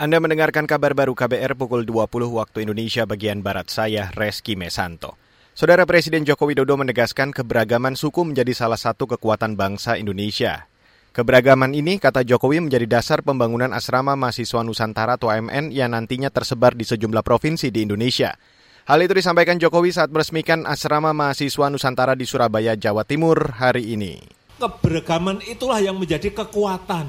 Anda mendengarkan kabar baru KBR pukul 20 waktu Indonesia bagian Barat saya, Reski Mesanto. Saudara Presiden Joko Widodo menegaskan keberagaman suku menjadi salah satu kekuatan bangsa Indonesia. Keberagaman ini, kata Jokowi, menjadi dasar pembangunan asrama mahasiswa Nusantara atau AMN yang nantinya tersebar di sejumlah provinsi di Indonesia. Hal itu disampaikan Jokowi saat meresmikan asrama mahasiswa Nusantara di Surabaya, Jawa Timur hari ini. Keberagaman itulah yang menjadi kekuatan,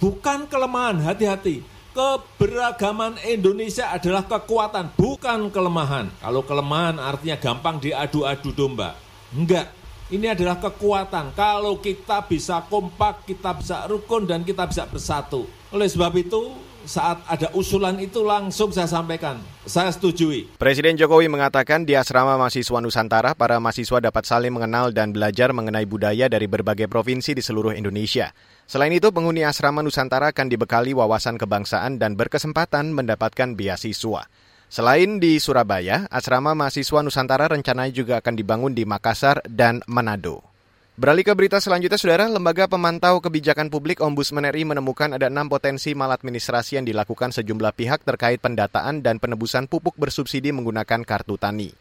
bukan kelemahan, hati-hati keberagaman Indonesia adalah kekuatan, bukan kelemahan. Kalau kelemahan artinya gampang diadu-adu domba. Enggak, ini adalah kekuatan. Kalau kita bisa kompak, kita bisa rukun, dan kita bisa bersatu. Oleh sebab itu, saat ada usulan itu langsung saya sampaikan. Saya setujui. Presiden Jokowi mengatakan di asrama mahasiswa Nusantara, para mahasiswa dapat saling mengenal dan belajar mengenai budaya dari berbagai provinsi di seluruh Indonesia. Selain itu, penghuni asrama Nusantara akan dibekali wawasan kebangsaan dan berkesempatan mendapatkan beasiswa. Selain di Surabaya, asrama mahasiswa Nusantara rencananya juga akan dibangun di Makassar dan Manado. Beralih ke berita selanjutnya, Saudara, Lembaga Pemantau Kebijakan Publik Ombudsman RI menemukan ada enam potensi maladministrasi yang dilakukan sejumlah pihak terkait pendataan dan penebusan pupuk bersubsidi menggunakan kartu tani.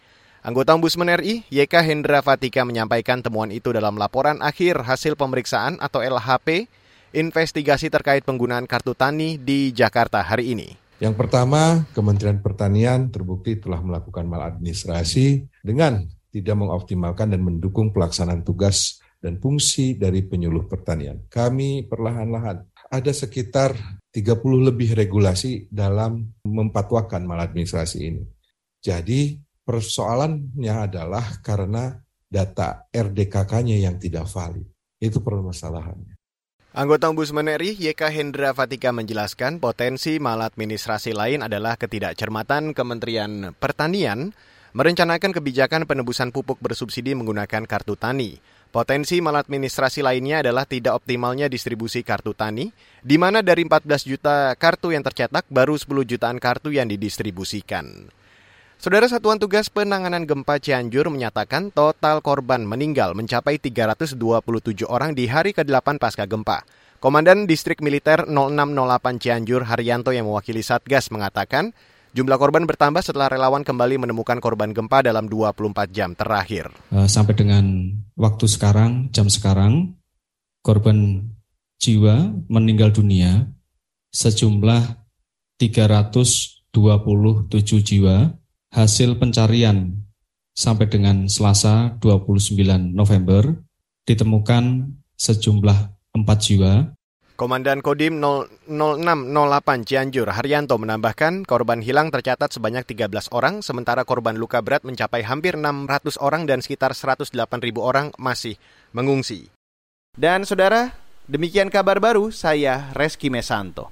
Anggota Ombudsman RI, YK Hendra Fatika menyampaikan temuan itu dalam laporan akhir hasil pemeriksaan atau LHP investigasi terkait penggunaan kartu tani di Jakarta hari ini. Yang pertama, Kementerian Pertanian terbukti telah melakukan maladministrasi dengan tidak mengoptimalkan dan mendukung pelaksanaan tugas dan fungsi dari penyuluh pertanian. Kami perlahan-lahan ada sekitar 30 lebih regulasi dalam mempatwakan maladministrasi ini. Jadi persoalannya adalah karena data RDKK-nya yang tidak valid. Itu permasalahannya. Anggota Ombudsman RI YK Hendra Fatika menjelaskan potensi maladministrasi lain adalah ketidakcermatan Kementerian Pertanian merencanakan kebijakan penebusan pupuk bersubsidi menggunakan kartu tani. Potensi maladministrasi lainnya adalah tidak optimalnya distribusi kartu tani, di mana dari 14 juta kartu yang tercetak, baru 10 jutaan kartu yang didistribusikan. Saudara Satuan Tugas Penanganan Gempa Cianjur menyatakan total korban meninggal mencapai 327 orang di hari ke-8 pasca gempa. Komandan Distrik Militer 0608 Cianjur Haryanto yang mewakili Satgas mengatakan jumlah korban bertambah setelah relawan kembali menemukan korban gempa dalam 24 jam terakhir. Eh, sampai dengan waktu sekarang, jam sekarang, korban jiwa meninggal dunia sejumlah 327 jiwa hasil pencarian sampai dengan Selasa 29 November ditemukan sejumlah 4 jiwa. Komandan Kodim 0608 Cianjur Haryanto menambahkan korban hilang tercatat sebanyak 13 orang, sementara korban luka berat mencapai hampir 600 orang dan sekitar 108 ribu orang masih mengungsi. Dan saudara, demikian kabar baru saya Reski Mesanto.